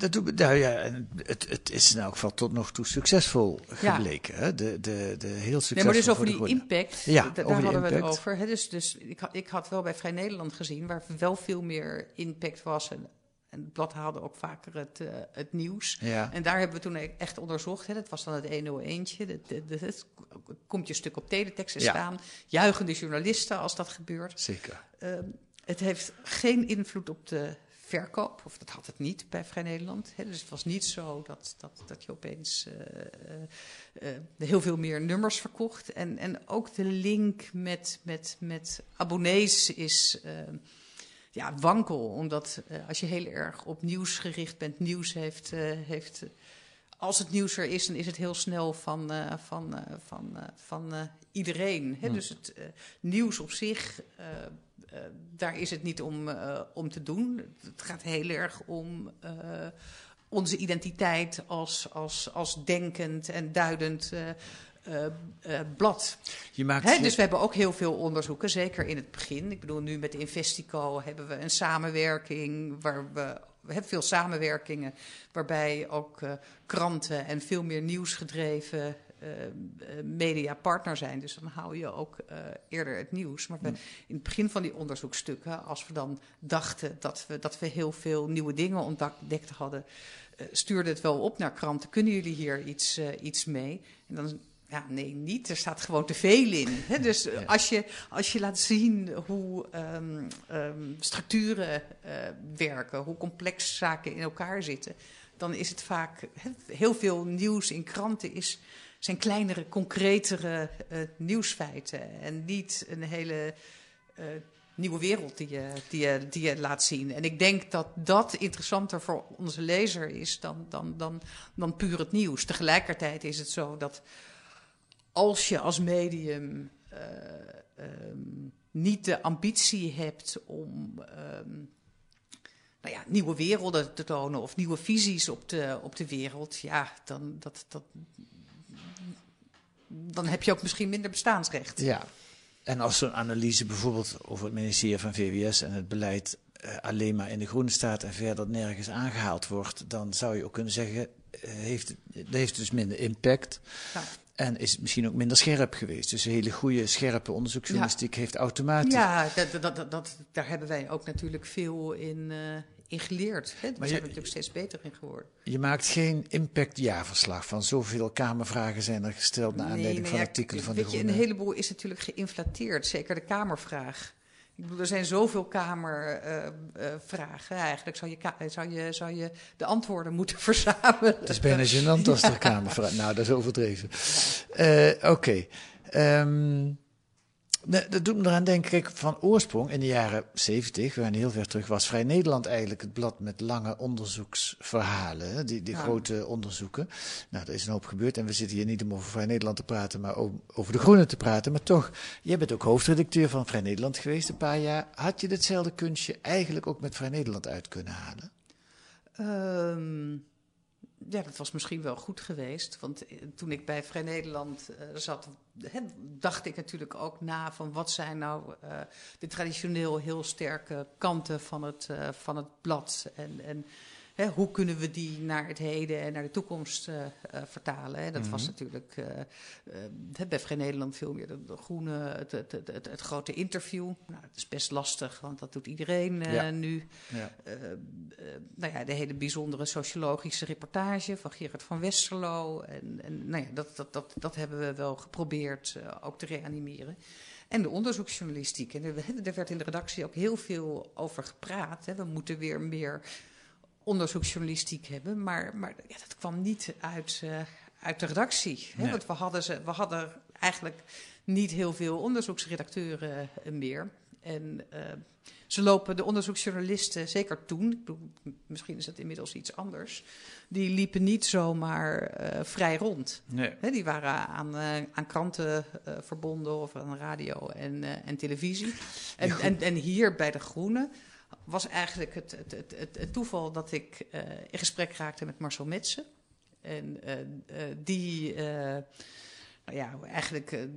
[SPEAKER 1] dat doet, nou ja, het, het is in elk geval tot nog toe succesvol gebleken. Ja. Hè? De, de, de heel succesvol.
[SPEAKER 2] Nee, maar dus over die impact, ja, daar hadden impact. we het over. Hè? Dus, dus ik, ik had wel bij Vrij Nederland gezien, waar wel veel meer impact was. En, en het blad haalde ook vaker het, uh, het nieuws. Ja. En daar hebben we toen echt onderzocht. Hè? Dat was dan het 101'tje. Het komt je stuk op teletext ja. staan. Juichende journalisten als dat gebeurt.
[SPEAKER 1] Zeker.
[SPEAKER 2] Uh, het heeft geen invloed op de verkoop. Of dat had het niet bij Vrij Nederland. Hè. Dus het was niet zo dat, dat, dat je opeens uh, uh, heel veel meer nummers verkocht. En, en ook de link met, met, met abonnees is ja, wankel. Omdat als je heel erg op nieuws gericht bent, nieuws heeft. heeft als het nieuws er is, dan is het heel snel van, uh, van, uh, van, uh, van iedereen. Hè? Hmm. Dus het nieuws op zich daar is het niet om, uh, om te doen. Het gaat heel erg om uh, onze identiteit als, als, als denkend en duidend blad. Je maakt dus we hebben ook heel veel onderzoeken, zeker in het begin. Ik bedoel, nu met Investico hebben we een samenwerking waar we we hebben veel samenwerkingen waarbij ook uh, kranten en veel meer nieuwsgedreven mediapartner zijn. Dus dan hou je ook uh, eerder het nieuws. Maar we, in het begin van die onderzoekstukken, als we dan dachten dat we, dat we heel veel nieuwe dingen ontdekt hadden, stuurde het wel op naar kranten. Kunnen jullie hier iets, iets mee? En dan ja, nee, niet. Er staat gewoon te veel in. Hè? Dus ja. als, je, als je laat zien hoe um, um, structuren uh, werken, hoe complex zaken in elkaar zitten, dan is het vaak heel veel nieuws in kranten is zijn kleinere, concretere uh, nieuwsfeiten. En niet een hele uh, nieuwe wereld die je, die, je, die je laat zien. En ik denk dat dat interessanter voor onze lezer is dan, dan, dan, dan puur het nieuws. Tegelijkertijd is het zo dat als je als medium uh, um, niet de ambitie hebt om. Um, nou ja, nieuwe werelden te tonen of nieuwe visies op de, op de wereld, ja, dan dat, dat, dan heb je ook misschien minder bestaansrecht.
[SPEAKER 1] Ja, en als zo'n analyse bijvoorbeeld over het ministerie van VWS en het beleid uh, alleen maar in de groene staat en verder nergens aangehaald wordt, dan zou je ook kunnen zeggen, uh, heeft, dat heeft dus minder impact. Ja. En is misschien ook minder scherp geweest. Dus een hele goede, scherpe onderzoeksjournalistiek ja. heeft automatisch.
[SPEAKER 2] Ja, dat, dat, dat, daar hebben wij ook natuurlijk veel in, uh, in geleerd. Hè? Daar zijn we natuurlijk steeds beter in geworden.
[SPEAKER 1] Je maakt geen impact-jaarverslag van zoveel Kamervragen zijn er gesteld naar aanleiding nee, van ja, artikelen van de
[SPEAKER 2] je, een heleboel is natuurlijk geïnflateerd, zeker de Kamervraag. Ik bedoel, er zijn zoveel Kamervragen. Uh, uh, Eigenlijk zou je, zou, je, zou je de antwoorden moeten verzamelen.
[SPEAKER 1] Het is bijna gênant als er Kamervragen... Nou, dat is overdreven. Uh, Oké. Okay. Um, dat doet me eraan denken, kijk, van oorsprong in de jaren 70, we gaan heel ver terug, was Vrij Nederland eigenlijk het blad met lange onderzoeksverhalen, die, die ja. grote onderzoeken. Nou, er is een hoop gebeurd en we zitten hier niet om over Vrij Nederland te praten, maar om over de Groenen te praten. Maar toch, jij bent ook hoofdredacteur van Vrij Nederland geweest een paar jaar. Had je ditzelfde kunstje eigenlijk ook met Vrij Nederland uit kunnen halen?
[SPEAKER 2] Um, ja, dat was misschien wel goed geweest. Want eh, toen ik bij Vrij Nederland uh, zat, dacht ik natuurlijk ook na van wat zijn nou uh, de traditioneel heel sterke kanten van het, van het blad. En, en hè, hoe kunnen we die naar het heden en naar de toekomst uh, uh, vertalen? Hè? Dat was natuurlijk uh, bij Vrij Nederland veel meer de, de groene, het, het, het, het, grote interview. Nou, dat is best lastig, want dat doet iedereen ja. nu. Ja. nou ja, de hele bijzondere sociologische reportage van Gerard van Westerlo. En, en nou ja, dat, dat, dat, dat hebben we wel geprobeerd ook te reanimeren. En de onderzoeksjournalistiek. En er, er werd in de redactie ook heel veel over gepraat. Hè. We moeten weer meer onderzoeksjournalistiek hebben. Maar, maar ja, dat kwam niet uit, uh, uit de redactie. Hè? Nee. Want we hadden, ze, we hadden eigenlijk niet heel veel onderzoeksredacteuren uh, meer. En uh, ze lopen, de onderzoeksjournalisten, zeker toen, ik bedoel, misschien is dat inmiddels iets anders, die liepen niet zomaar vrij rond.
[SPEAKER 1] Nee.
[SPEAKER 2] Die waren aan, aan kranten verbonden of aan radio en, en televisie. En, en, en hier bij De Groene was eigenlijk het, het, het, het, toeval dat ik uh, in gesprek raakte met Marcel Metsen. En uh, uh, die, nou ja, eigenlijk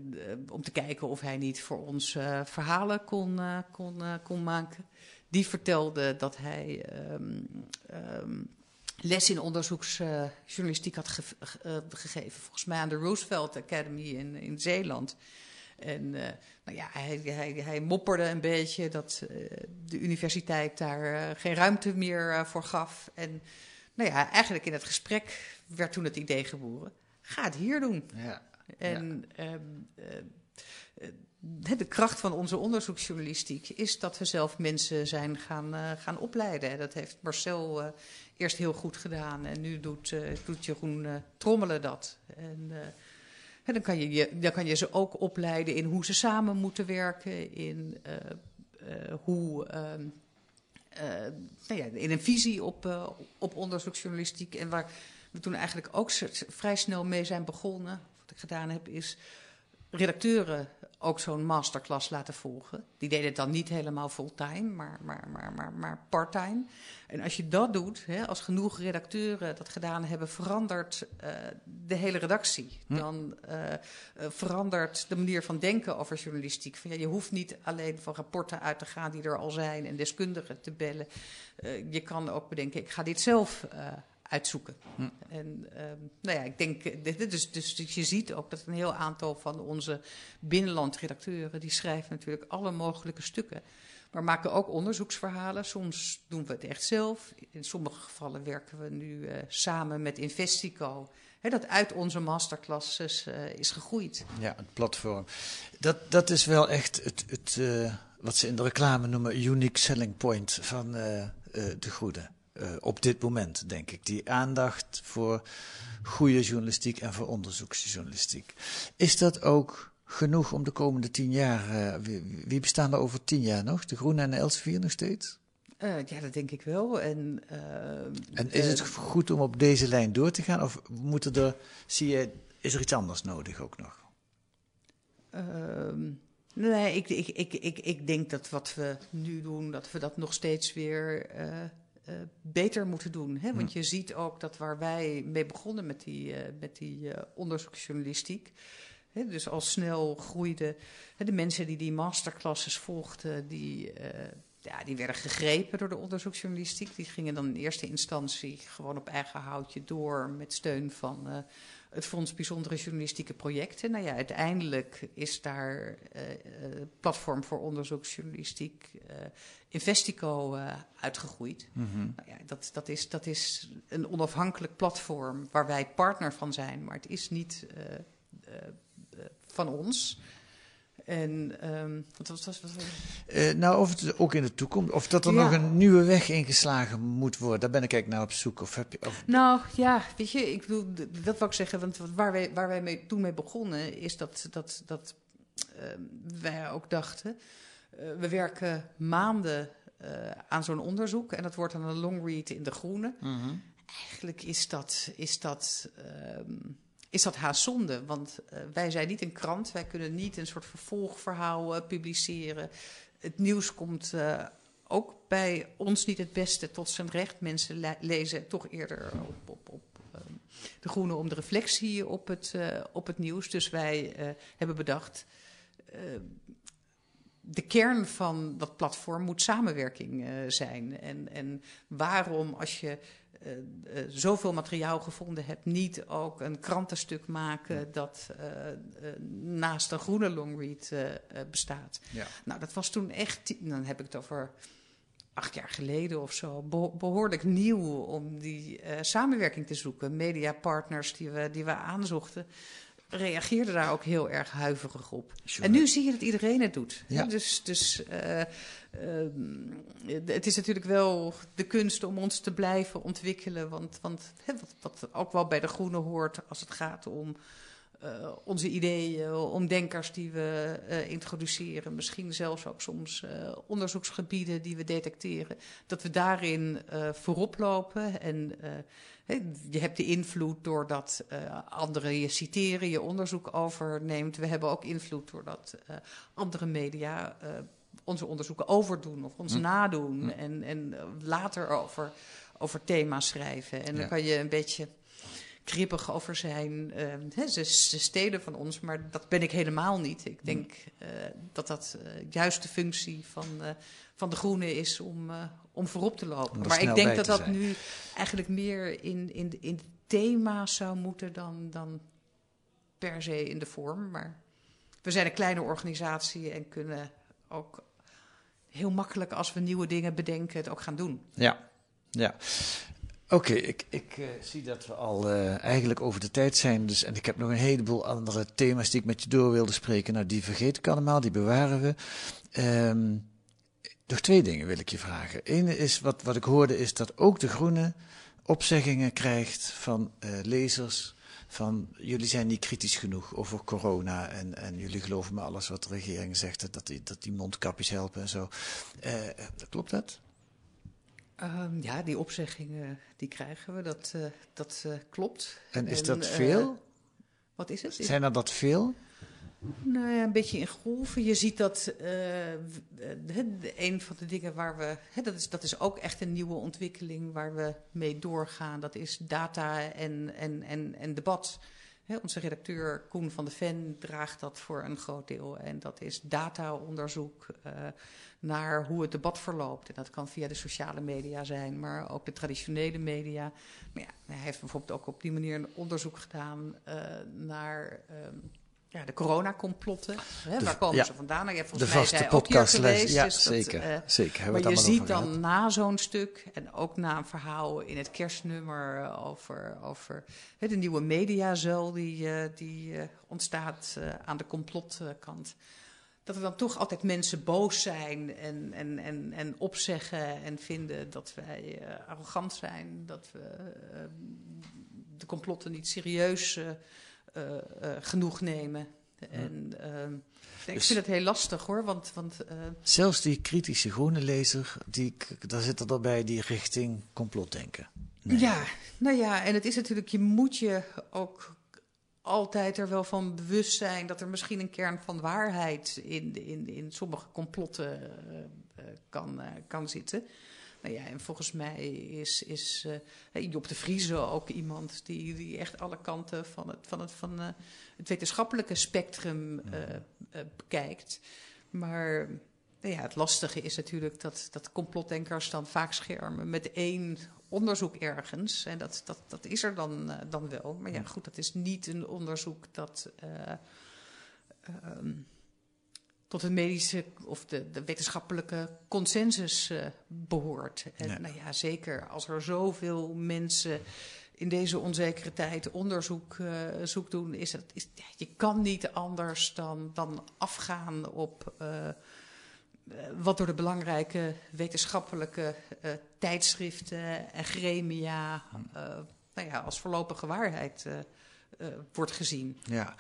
[SPEAKER 2] om te kijken of hij niet voor ons verhalen kon, kon, kon maken. Die vertelde dat hij um, um, les in onderzoeksjournalistiek had ge gegeven. Volgens mij aan de Roosevelt Academy in, in Zeeland. En nou ja, hij, hij, hij, mopperde een beetje dat uh, de universiteit daar uh, geen ruimte meer voor gaf. En nou ja, eigenlijk in het gesprek werd toen het idee geboren: ga het hier doen.
[SPEAKER 1] Ja.
[SPEAKER 2] En ja. de kracht van onze onderzoeksjournalistiek is dat we zelf mensen zijn gaan, gaan opleiden. Dat heeft Marcel eerst heel goed gedaan en nu doet, doet Jeroen Trommelen dat. En, Dan, kan je, je, dan kan je ze ook opleiden in hoe ze samen moeten werken, in uh, uh, hoe. Uh, nou ja, in een visie op, op onderzoeksjournalistiek. En waar we toen eigenlijk ook vrij snel mee zijn begonnen. Wat ik gedaan heb, is redacteuren ook zo'n masterclass laten volgen. Die deden het dan niet helemaal fulltime, maar, maar, maar, maar, maar parttime. En als je dat doet, hè, als genoeg redacteuren dat gedaan hebben, verandert uh, de hele redactie. Hm. Dan uh, uh, verandert de manier van denken over journalistiek. Van, ja, je hoeft niet alleen van rapporten uit te gaan die er al zijn en deskundigen te bellen. je kan ook bedenken, ik ga dit zelf uitzoeken. Hm. En um, nou ja, ik denk, dit, dus, dus, je ziet ook dat een heel aantal van onze binnenlandredacteuren, die schrijven natuurlijk alle mogelijke stukken. Maar maken ook onderzoeksverhalen. Soms doen we het echt zelf. In sommige gevallen werken we nu uh, samen met Investico. He, dat uit onze masterclasses uh, is gegroeid.
[SPEAKER 1] Ja, het platform. Dat, dat is wel echt het, het uh, wat ze in de reclame noemen unique selling point van de Goede. Uh, op dit moment, denk ik. Die aandacht voor goede journalistiek en voor onderzoeksjournalistiek. Is dat ook genoeg om de komende tien jaar, uh, wie, wie, bestaan er over tien jaar nog? De Groene en de Elsevier nog steeds?
[SPEAKER 2] Uh, ja, dat denk ik wel. En,
[SPEAKER 1] en is het goed om op deze lijn door te gaan? Of moeten er, zie je, is er iets anders nodig ook nog?
[SPEAKER 2] Ehm, nee, ik, ik, ik, ik, ik denk dat wat we nu doen, dat we dat nog steeds weer uh, beter moeten doen. Hè? Want je ziet ook dat waar wij mee begonnen met die, uh, met die uh, onderzoeksjournalistiek. Hè, dus al snel groeide. Hè, de mensen die die masterclasses volgden, die, ja, die werden gegrepen door de onderzoeksjournalistiek. Die gingen dan in eerste instantie gewoon op eigen houtje door met steun van het Fonds Bijzondere Journalistieke Projecten. Nou ja, uiteindelijk is daar uh, platform voor onderzoeksjournalistiek uh, Investico uh, uitgegroeid. Mm-hmm. Nou ja, dat, dat, is, dat is een onafhankelijk platform waar wij partner van zijn, maar het is niet van ons. En um, wat was dat?
[SPEAKER 1] Uh, nou, of het ook in de toekomst, of dat er ja. nog een nieuwe weg ingeslagen moet worden, daar ben ik eigenlijk naar op zoek. Of heb je, of...
[SPEAKER 2] Nou ja, weet je, ik bedoel, dat wil ik zeggen, want waar wij, waar wij mee, toen mee begonnen, is dat, dat, dat uh, wij ook dachten, uh, we werken maanden uh, aan zo'n onderzoek en dat wordt dan een long read in de groene.
[SPEAKER 1] Mm-hmm.
[SPEAKER 2] Eigenlijk is dat, is dat um, is dat haast zonde. Want uh, wij zijn niet een krant, wij kunnen niet een soort vervolgverhaal uh, publiceren. Het nieuws komt uh, ook bij ons niet het beste tot zijn recht. Mensen le lezen toch eerder op, op, op de Groenen om de reflectie op het, op het nieuws. Dus wij hebben bedacht de kern van dat platform moet samenwerking zijn. En, en waarom, als je zoveel materiaal gevonden hebt, niet ook een krantenstuk maken dat naast een groene longread bestaat. Ja. Nou, dat was toen echt, dan heb ik het over acht jaar geleden of zo, behoorlijk nieuw om die samenwerking te zoeken. Mediapartners die we, die we aanzochten reageerde daar ook heel erg huiverig op. En nu zie je dat iedereen het doet. Ja. Dus, dus uh, uh, het is natuurlijk wel de kunst om ons te blijven ontwikkelen. Want, want wat, wat, ook wel bij de groene hoort als het gaat om uh, onze ideeën, om denkers die we introduceren. Misschien zelfs ook soms onderzoeksgebieden die we detecteren. Dat we daarin voorop lopen en je hebt de invloed doordat uh, anderen je citeren, je onderzoek overneemt. We hebben ook invloed doordat uh, andere media uh, onze onderzoeken overdoen of ons hm. nadoen. Hm. En, en later over, over thema's schrijven. En dan kan je een beetje krippig over zijn. Uh, ze, ze stelen van ons, maar dat ben ik helemaal niet. Ik denk uh, dat dat uh, juist de functie van, van de groene is om, om voorop te lopen. Maar ik denk dat dat nu eigenlijk meer in, in, in thema's zou moeten dan, dan per se in de vorm. Maar we zijn een kleine organisatie en kunnen ook heel makkelijk als we nieuwe dingen bedenken het ook gaan doen.
[SPEAKER 1] Ja, ja. Oké, ik, ik uh, zie dat we al uh, eigenlijk over de tijd zijn. Dus, en ik heb nog een heleboel andere thema's die ik met je door wilde spreken. Nou, die vergeet ik allemaal, die bewaren we. Um, nog twee dingen wil ik je vragen. Eén is, wat, wat ik hoorde, is dat ook de Groene opzeggingen krijgt van uh, lezers. Van jullie zijn niet kritisch genoeg over corona. En, en jullie geloven me alles wat de regering zegt. Dat die, dat die mondkapjes helpen en zo. klopt dat?
[SPEAKER 2] Um, ja, die opzeggingen die krijgen we, dat, uh, dat uh, klopt.
[SPEAKER 1] En is en, dat veel?
[SPEAKER 2] Wat is het?
[SPEAKER 1] Zijn er dat veel?
[SPEAKER 2] Nou ja, een beetje in golven. Je ziet dat een van de dingen waar we. Dat, is, dat is ook echt een nieuwe ontwikkeling waar we mee doorgaan. Dat is data en, en, en, en debat. Onze redacteur Koen van de Ven draagt dat voor een groot deel. En dat is dataonderzoek uh, naar hoe het debat verloopt. En dat kan via de sociale media zijn, maar ook de traditionele media. Maar ja, hij heeft bijvoorbeeld ook op die manier een onderzoek gedaan naar. Um, ja, de coronacomplotten. Hè, waar komen ja, ze vandaan? Ja, volgens
[SPEAKER 1] de vaste podcast Ja, dus zeker. Dat, uh, zeker.
[SPEAKER 2] Maar je ziet dan gehad. na zo'n stuk en ook na een verhaal in het kerstnummer over, over hè, de nieuwe mediazuil die, uh, die uh, ontstaat aan de complotkant. Dat er dan toch altijd mensen boos zijn en, en, en, en opzeggen en vinden dat wij arrogant zijn, dat we de complotten niet serieus genoeg nemen. En uh, ik dus, vind het heel lastig hoor, want... want
[SPEAKER 1] zelfs die kritische groene lezer, die, daar zit er dan bij die richting complot denken.
[SPEAKER 2] Nee. Ja, nou ja, en het is natuurlijk, je moet je ook altijd er wel van bewust zijn dat er misschien een kern van waarheid in, in, in sommige complotten kan, kan zitten. Nou ja, en volgens mij is, is uh, Job de Vrieze ook iemand die, die echt alle kanten van het, van het, van, uh, het wetenschappelijke spectrum bekijkt. Maar nou ja, het lastige is natuurlijk dat, dat complotdenkers dan vaak schermen met één onderzoek ergens. En dat, dat, dat is er dan, dan wel. Maar ja, goed, dat is niet een onderzoek dat. Um, tot de medische of de, de wetenschappelijke consensus uh, behoort. En ja. nou ja, zeker als er zoveel mensen in deze onzekere tijd onderzoek uh, zoek doen, is het, is, ja, je kan niet anders dan, dan afgaan op uh, wat door de belangrijke wetenschappelijke tijdschriften en gremia nou ja, als voorlopige waarheid wordt gezien.
[SPEAKER 1] Ja.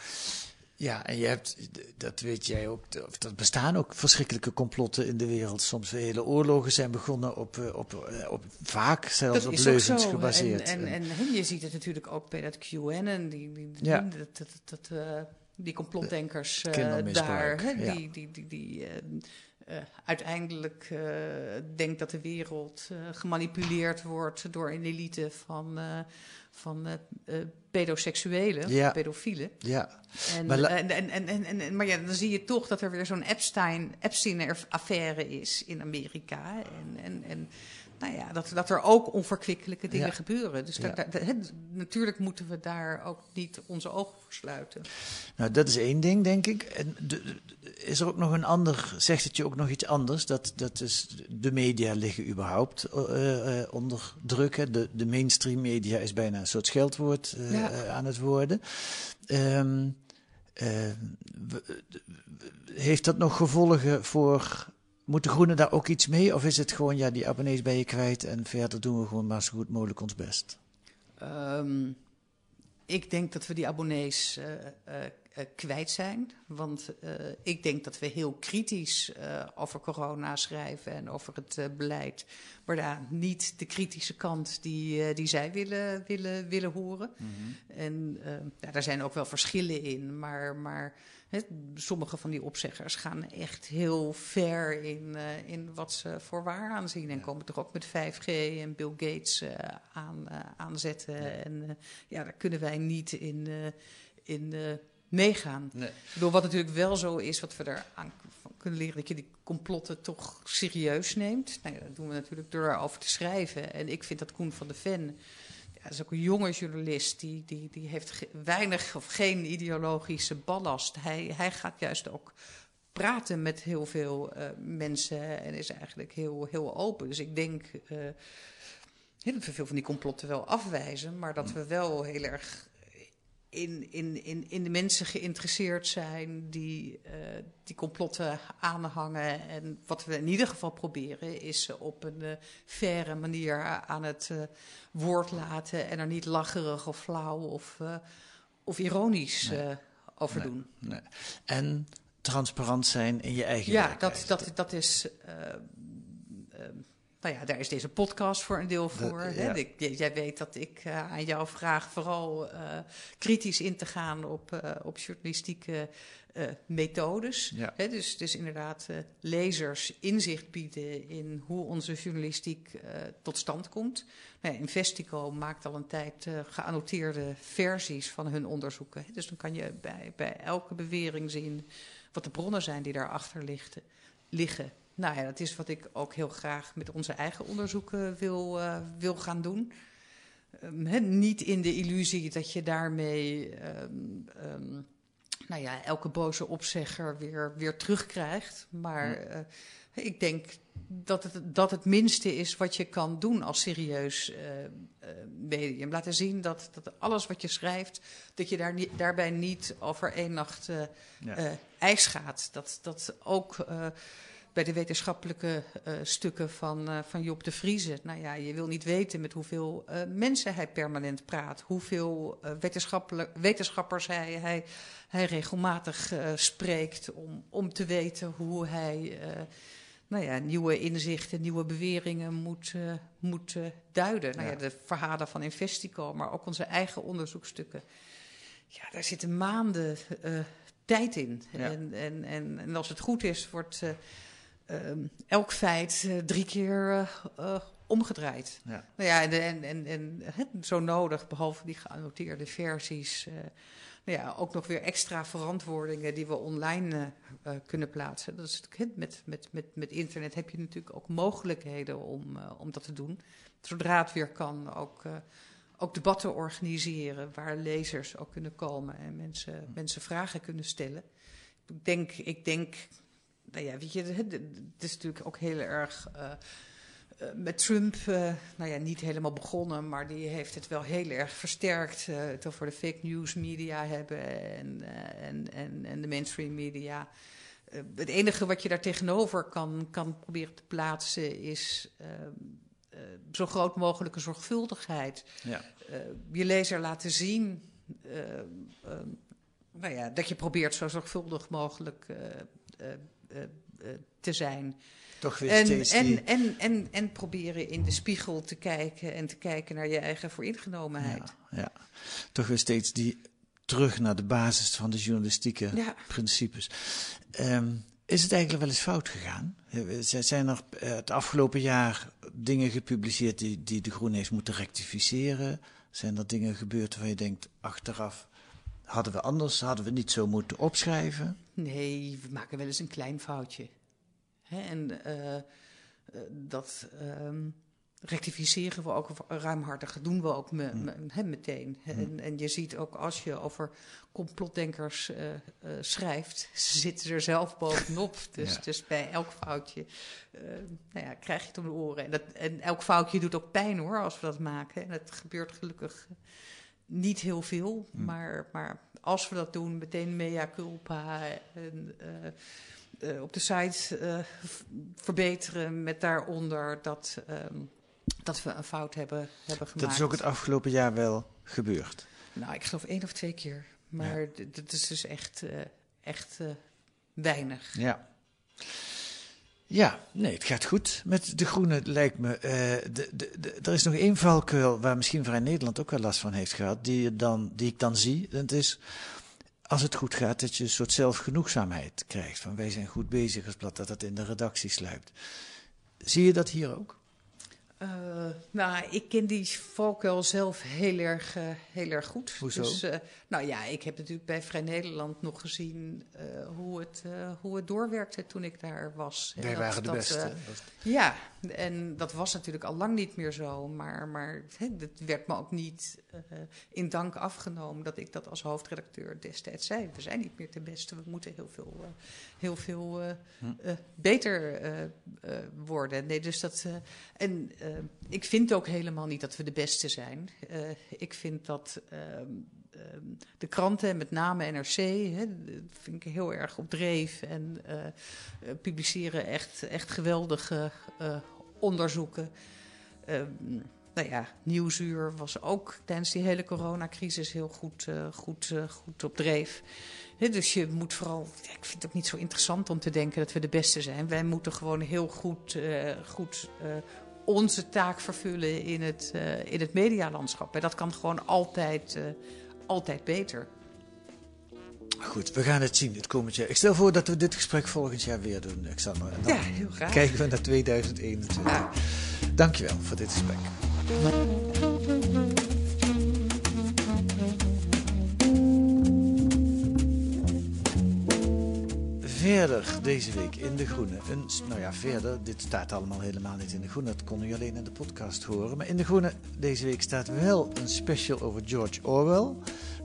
[SPEAKER 1] Ja, en je hebt, dat weet jij ook, er bestaan ook verschrikkelijke complotten in de wereld. Soms hele oorlogen zijn begonnen op, eh, op, eh, op vaak zelfs op leugens gebaseerd.
[SPEAKER 2] En, en, en, je ziet het natuurlijk ook bij dat QAnon, die, die, ja. dat, dat, dat uh, die complotdenkers uh, daar, hè, ja. die, die, die, die uh, uh, uiteindelijk uh, denkt dat de wereld uh, gemanipuleerd wordt door een elite van, van pedoseksuelen,
[SPEAKER 1] ja.
[SPEAKER 2] pedofielen.
[SPEAKER 1] Ja.
[SPEAKER 2] En, en, en, en, en, en, maar ja, dan zie je toch dat er weer zo'n Epstein-affaire is in Amerika. En, en, en nou ja, dat, dat er ook onverkwikkelijke dingen
[SPEAKER 1] Ja.
[SPEAKER 2] gebeuren. Dus
[SPEAKER 1] Ja.
[SPEAKER 2] hè, natuurlijk moeten we daar ook niet onze ogen voor sluiten.
[SPEAKER 1] Nou, dat is één ding, denk ik. En de- de- is er ook nog een ander, zegt het je ook nog iets anders? Dat, dat is, de media liggen überhaupt eh, onder druk. Hè. De, de mainstream media is bijna een soort scheldwoord eh,
[SPEAKER 2] Ja.
[SPEAKER 1] aan het worden. Ehm, eh, heeft dat nog gevolgen voor... Moet de Groenen daar ook iets mee? Of is het gewoon, ja, die abonnees ben je kwijt... en verder doen we gewoon maar zo goed mogelijk ons best?
[SPEAKER 2] Ehm, ik denk dat we die abonnees eh, eh, eh, kwijt zijn. Want ik denk dat we heel kritisch over corona schrijven en over het beleid. Maar daar niet de kritische kant die, die zij willen, willen, willen horen. En eh, ja, daar zijn ook wel verschillen in. Maar, maar sommige van die opzeggers gaan echt heel ver in, eh, in wat ze voor waar aanzien. En komen toch ook met 5G en Bill Gates eh, aan, eh, aanzetten. En ja, daar kunnen wij niet in, in meegaan.
[SPEAKER 1] Nee.
[SPEAKER 2] Ik bedoel, wat natuurlijk wel zo is, wat we eraan van kunnen leren, dat je die complotten toch serieus neemt. Nou ja, dat doen we natuurlijk door erover te schrijven. En ik vind dat Koen van de Ven, ja, is ook een jonge journalist, die, die, die heeft ge- weinig of geen ideologische ballast. Hij, hij gaat juist ook praten met heel veel eh, mensen en is eigenlijk heel, heel open. Dus ik denk dat we veel van die complotten wel afwijzen, maar dat we wel heel erg in, in, in, in de mensen geïnteresseerd zijn die eh, die complotten aanhangen. En wat we in ieder geval proberen is ze op een eh faire manier aan het eh, woord laten en er niet lacherig of flauw of, of ironisch
[SPEAKER 1] Nee.
[SPEAKER 2] over
[SPEAKER 1] Nee.
[SPEAKER 2] doen.
[SPEAKER 1] Nee. En transparant zijn in je eigen
[SPEAKER 2] Ja, dat, dat, dat is. Nou ja, daar is deze podcast voor een deel voor. hè.
[SPEAKER 1] ja.
[SPEAKER 2] Ik- j- jij weet dat ik eh, aan jou vraag vooral eh, kritisch in te gaan op, eh, op journalistieke methodes.
[SPEAKER 1] Ja.
[SPEAKER 2] Hè, dus, dus inderdaad, lezers inzicht bieden in hoe onze journalistiek tot stand komt. Nou ja, Investico maakt al een tijd geannoteerde versies van hun onderzoeken. Dus dan kan je bij, bij elke bewering zien wat de bronnen zijn die daarachter liggen. Nou ja, dat is wat ik ook heel graag met onze eigen onderzoeken wil, eh, wil gaan doen. Ehm, niet in de illusie dat je daarmee ehm, ehm, nou ja, elke boze opzegger weer, weer terugkrijgt. Maar eh, ik denk dat het, dat het minste is wat je kan doen als serieus eh, medium. Laten zien dat, dat alles wat je schrijft, dat je daar niet, daarbij niet over één nacht
[SPEAKER 1] Ja.
[SPEAKER 2] eh, ijs gaat. Dat, dat ook bij de wetenschappelijke eh, stukken van, eh, van Job de Vrieze. Nou ja, je wil niet weten met hoeveel eh, mensen hij permanent praat. Hoeveel wetenschappers hij, hij, hij regelmatig spreekt. Om, om te weten hoe hij nou ja, nieuwe inzichten, nieuwe beweringen moet, moet duiden. Nou ja, de verhalen van Investico, maar ook onze eigen onderzoekstukken. Ja, daar zitten maanden tijd in.
[SPEAKER 1] Ja.
[SPEAKER 2] En, en, en, en als het goed is, wordt elk feit eh, drie keer eh, eh, omgedraaid.
[SPEAKER 1] Ja.
[SPEAKER 2] Nou ja, en, en, en, hè, zo nodig, behalve die geannoteerde versies, eh, nou ja, ook nog weer extra verantwoordingen die we online kunnen plaatsen. Dat is natuurlijk, met, met, met, met internet heb je natuurlijk ook mogelijkheden om, om dat te doen. Zodra het weer kan, ook, ook debatten organiseren waar lezers ook kunnen komen en mensen, mensen vragen kunnen stellen. Ik denk, ik denk nou ja, weet je, het is natuurlijk ook heel erg. eh, eh, met Trump, eh, nou ja, niet helemaal begonnen, maar die heeft het wel heel erg versterkt. eh het over de fake news media hebben en, en, en, en de mainstream media. Het enige wat je daar tegenover kan, kan proberen te plaatsen is zo groot mogelijke zorgvuldigheid.
[SPEAKER 1] Ja.
[SPEAKER 2] Je lezer laten zien nou ja, dat je probeert zo zorgvuldig mogelijk te zijn.
[SPEAKER 1] Toch weer
[SPEAKER 2] En,
[SPEAKER 1] steeds die...
[SPEAKER 2] en, en, en, en proberen in de spiegel te kijken en te kijken naar je eigen vooringenomenheid.
[SPEAKER 1] Ja, ja. Toch weer steeds die terug naar de basis van de journalistieke
[SPEAKER 2] Ja.
[SPEAKER 1] principes. Ehm, Is het eigenlijk wel eens fout gegaan? Zijn er het afgelopen jaar dingen gepubliceerd die, die de Groene heeft moeten rectificeren? Zijn er dingen gebeurd waar je denkt, achteraf hadden we anders, hadden we niet zo moeten opschrijven?
[SPEAKER 2] Nee, we maken wel eens een klein foutje. Hè? En uh, dat ehm, rectificeren we ook ruimhartig, doen we ook me, me, he, meteen. En, en, je ziet ook als je over complotdenkers uh, uh, schrijft, ze zitten er zelf bovenop. Dus, ja. dus bij elk foutje uh, nou ja, krijg je het om de oren. En, dat, en elk foutje doet ook pijn hoor, als we dat maken. En het gebeurt gelukkig niet heel veel,
[SPEAKER 1] Hmm.
[SPEAKER 2] maar, maar als we dat doen, meteen mea culpa en uh, op de site uh, verbeteren met daaronder dat, um, dat we een fout hebben, hebben gemaakt.
[SPEAKER 1] Dat is ook het afgelopen jaar wel gebeurd.
[SPEAKER 2] Nou, ik geloof één of twee keer. Maar ja. dat is dus echt, uh, echt weinig.
[SPEAKER 1] Ja. Ja, nee, het gaat goed met de groene, lijkt me. Uh, de, de, de, er is nog één valkuil waar misschien Vrij Nederland ook wel last van heeft gehad, die, dan, die ik dan zie. Dat is, als het goed gaat, dat je een soort zelfgenoegzaamheid krijgt. Van wij zijn goed bezig als blad, dat dat in de redactie sluipt. Zie je dat hier ook?
[SPEAKER 2] Uh, nou, ik ken die valkuil zelf heel erg, uh, heel erg goed.
[SPEAKER 1] Hoezo?
[SPEAKER 2] Dus, uh, nou ja, ik heb natuurlijk bij Vrij Nederland nog gezien hoe, het, hoe het doorwerkte toen ik daar was.
[SPEAKER 1] Wij waren de
[SPEAKER 2] dat,
[SPEAKER 1] beste.
[SPEAKER 2] ja, en dat was natuurlijk al lang niet meer zo. Maar, maar het werd me ook niet in dank afgenomen dat ik dat als hoofdredacteur destijds zei. We zijn niet meer de beste, we moeten heel veel, heel veel hm. beter worden. Nee, dus dat... en ik vind ook helemaal niet dat we de beste zijn. Uh, ik vind dat uh, de kranten, met name NRC, hè, vind ik heel erg op dreef en eh, publiceren echt, echt geweldige onderzoeken. Ehm, nou ja, Nieuwsuur was ook tijdens die hele coronacrisis heel goed, goed, goed op dreef. Dus je moet vooral, ik vind het ook niet zo interessant om te denken dat we de beste zijn. Wij moeten gewoon heel goed, goed onze taak vervullen in het, uh, in het medialandschap. En dat kan gewoon altijd, uh, altijd beter.
[SPEAKER 1] Goed, we gaan het zien het komend jaar. Ik stel voor dat we dit gesprek volgend jaar weer doen, Xander. En dan
[SPEAKER 2] ja, heel graag.
[SPEAKER 1] kijken we naar 2021. Ja. Dankjewel voor dit gesprek. Verder deze week in De Groene. Een, nou ja, verder, dit staat allemaal helemaal niet in De Groene. Dat kon u alleen in de podcast horen. Maar in De Groene deze week staat wel een special over George Orwell.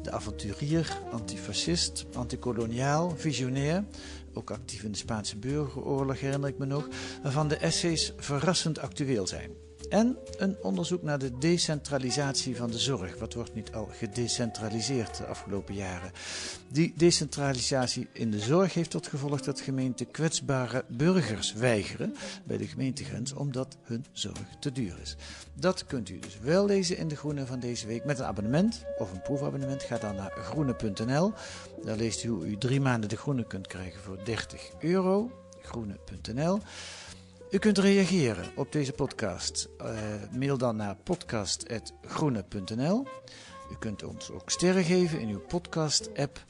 [SPEAKER 1] De avonturier, antifascist, antikoloniaal, visionair. Ook actief in de Spaanse burgeroorlog, herinner ik me nog. Waarvan de essays verrassend actueel zijn. En een onderzoek naar de decentralisatie van de zorg. Wat wordt niet al gedecentraliseerd de afgelopen jaren? Die decentralisatie in de zorg heeft tot gevolg dat gemeenten kwetsbare burgers weigeren bij de gemeentegrens omdat hun zorg te duur is. Dat kunt u dus wel lezen in de Groene van deze week met een abonnement of een proefabonnement. Ga dan naar groene.nl. Daar leest u hoe u drie maanden de Groene kunt krijgen voor 30 euro. Groene.nl. U kunt reageren op deze podcast. Uh, mail dan naar podcast.groene.nl. U kunt ons ook sterren geven in uw podcast-app.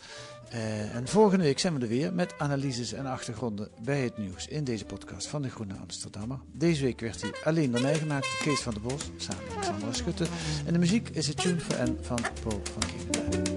[SPEAKER 1] Uh, en volgende week zijn we er weer met analyses en achtergronden bij het nieuws in deze podcast van de Groene Amsterdammer. Deze week werd hij alleen door mij gemaakt, Kees van der Bos, samen met Sandra Schutte. En de muziek is het Tune for N van Paul van Kiepenberg.